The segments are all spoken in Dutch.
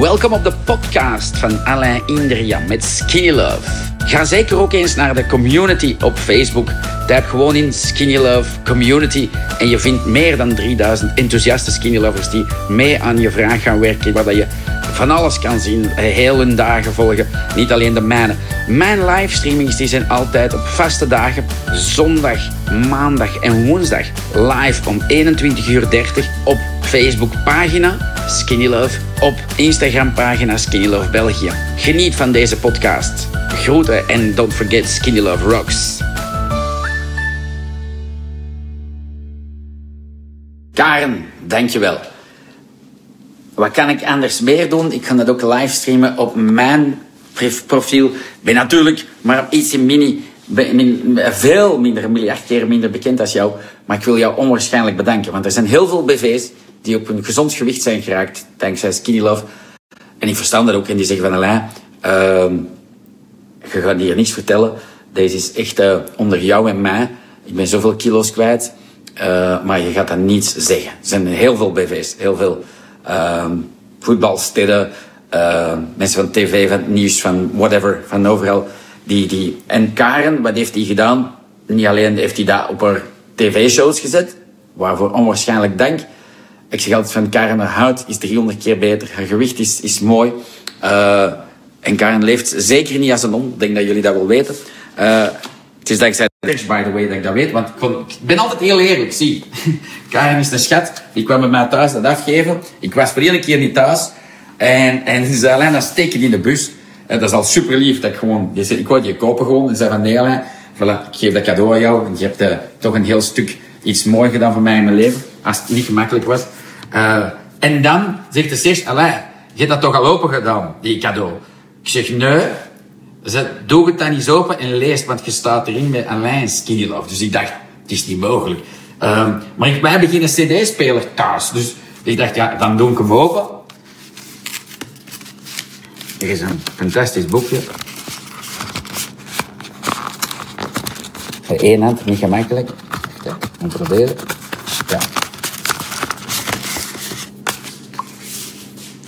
Welkom op de podcast van Alain Indrian met Skinny Love. Ga zeker ook eens naar de community op Facebook. Typ gewoon in Skinny Love Community en je vindt meer dan 3000 enthousiaste Skinny Lovers die mee aan je vraag gaan werken. Waar je van alles kan zien, heel hun dagen volgen, niet alleen de mijne. Mijn livestreamings die zijn altijd op vaste dagen, zondag, maandag en woensdag, live om 21.30 uur op Facebook pagina Skinny Love, op Instagram pagina Skinny Love België. Geniet van deze podcast. Groeten en don't forget Skinny Love Rocks. Karen, dankjewel. Wat kan ik anders meer doen? Ik ga dat ook livestreamen op mijn profiel. Ben natuurlijk maar iets mini, veel minder, een miljard keer minder bekend als jou. Maar ik wil jou onwaarschijnlijk bedanken. Want er zijn heel veel BV's die op een gezond gewicht zijn geraakt dankzij Skinny Love. En ik verstand dat ook. En die zeggen van Alain, uh, je gaat hier niets vertellen. Deze is echt uh, onder jou en mij. Ik ben zoveel kilo's kwijt. Uh, maar je gaat dat niets zeggen. Er zijn heel veel BV's. Heel veel uh, voetbalsteden. mensen van tv, van het nieuws, van whatever. Van overal. Die, die... En Karen, wat heeft hij gedaan? Niet alleen heeft hij dat op haar tv-shows gezet. Waarvoor onwaarschijnlijk dank. Ik zeg altijd van Karen, haar huid is 300 keer beter. Haar gewicht is, is mooi. Uh, en Karen leeft zeker niet als een on. Ik denk dat jullie dat wel weten. Uh, het is dankzij by the way, dat ik dat weet. Want ik, ben altijd heel eerlijk. Zie, Karen is een schat. Die kwam bij mij thuis dat afgeven. Ik was voor één keer niet thuis. En, en ze zei, alleen dat steken in de bus. En dat is al super lief. Dat ik gewoon, je zei, ik wou je kopen gewoon. En zei van, nee Alain, voilà, ik geef dat cadeau aan jou. En je hebt uh, toch een heel stuk iets mooi gedaan voor mij in mijn leven. Als het niet gemakkelijk was. Uh, en dan zegt de Serge, Alain, je hebt dat toch al open gedaan, die cadeau? Ik zeg, nee. Ze doe het dan eens open en lees, want je staat erin met Alain Love. Dus ik dacht, het is niet mogelijk. Uh, maar ik, wij hebben geen cd-speler thuis. Dus ik dacht, ja, dan doe ik hem open. Er is een fantastisch boekje. Voor hand, niet gemakkelijk. Ja, we proberen. Ja.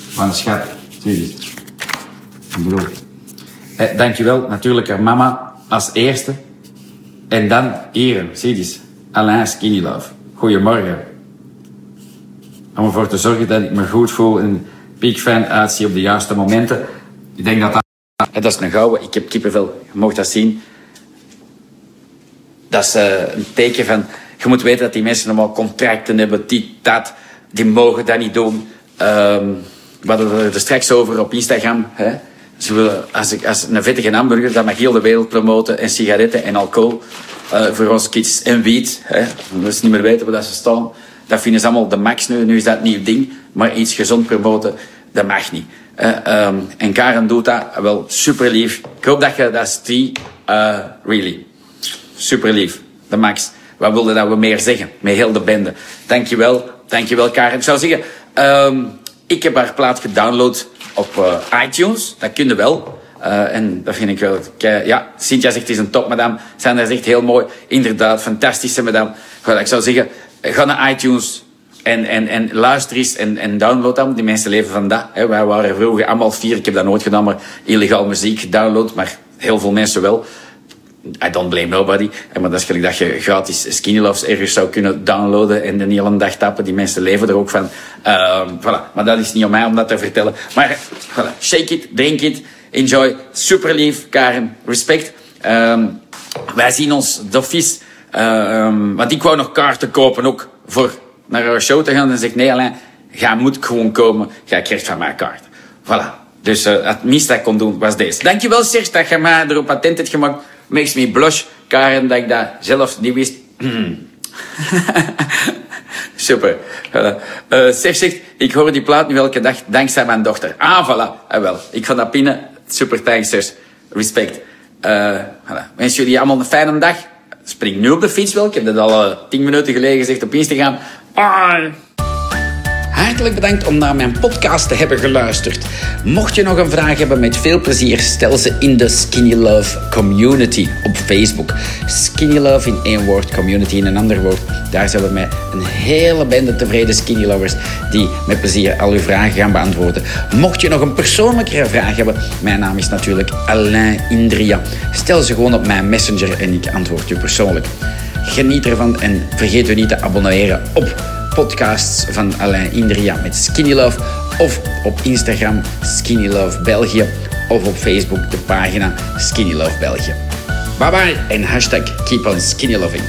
Van schat, Ik bedoel. Eh, dankjewel, natuurlijk haar mama als eerste. En dan hier, zie je Alain Skinny. Goedemorgen. Om ervoor te zorgen dat ik me goed voel en peak fan uitzie op de juiste momenten. Ik denk dat dat... Dat is een gouden. Ik heb kippenvel. Je mag dat zien. Dat is uh, een teken van... Je moet weten dat die mensen allemaal contracten hebben. Die, dat. Die mogen dat niet doen. Um, we hadden er straks over op Instagram. Hè. Ze willen, als, ik, als een vettige hamburger, dat mag heel de wereld promoten. En sigaretten en alcohol. Uh, voor ons kids. En wiet. Hè. Dat is niet meer weten waar ze staan. Dat vinden ze allemaal de max nu. Nu is dat een nieuw ding. Maar iets gezond promoten, dat mag niet. Uh, um, en Karen doet dat wel super lief. Ik hoop dat je dat ziet. Uh, really. Super lief. De max. Wat wilde dat we meer zeggen? Met heel de bende. Dankjewel. Dankjewel, Karen. Ik zou zeggen... Um, ik heb haar plaat gedownload op uh, iTunes. Dat kun je wel. En dat vind ik wel... Ja, Cynthia zegt, het is een top, madame. Sandra zegt, heel mooi. Inderdaad, fantastische madame. Ik zou zeggen, ga naar iTunes en, en, en luister eens en, en download dat. Die mensen leven van dat. Hè. Wij waren vroeger allemaal vier. Ik heb dat nooit gedaan, maar illegaal muziek gedownload. Maar heel veel mensen wel. I don't blame nobody. Maar dat is gelijk dat je gratis Skinny Loves ergens zou kunnen downloaden en de hele dag tappen. Die mensen leven er ook van. Uh, voilà. Maar dat is niet om mij om dat te vertellen. Maar voilà. shake it, drink it, enjoy. Super lief, Karen. Respect. Um, wij zien ons doffies. Uh, want ik wou nog kaarten kopen ook voor naar een show te gaan. En zeg nee Alain, ga moet gewoon komen. Ga krijgt van mij kaart. Voilà. Dus uh, het minste dat ik kon doen was deze. Dankjewel Serge dat je mij erop attent hebt gemaakt makes me blush, Karen, dat ik dat zelf niet wist. Super. Uh, uh, zegt, ik hoor die plaat nu elke dag dankzij mijn dochter. Ah, voilà. Ah, wel. Ik ga dat pinnen. Super, thanks, zus. Respect. Uh, voilà. Wens jullie allemaal een fijne dag. Spring nu op de fiets wel. Ik heb dat al uh, tien minuten geleden gezegd op Instagram. Bye. Hartelijk bedankt om naar mijn podcast te hebben geluisterd. Mocht je nog een vraag hebben, met veel plezier stel ze in de Skinny Love Community Facebook. Skinny Love in één woord, community in een ander woord. Daar zijn we met een hele bende tevreden Skinny Lovers die met plezier al uw vragen gaan beantwoorden. Mocht je nog een persoonlijkere vraag hebben, mijn naam is natuurlijk Alain Indria. Stel ze gewoon op mijn messenger en ik antwoord u persoonlijk. Geniet ervan en vergeet u niet te abonneren op podcasts van Alain Indria met Skinny Love of op Instagram Skinny Love België of op Facebook de pagina Skinny Love België. Bye bye and hashtag keep on skinny loving.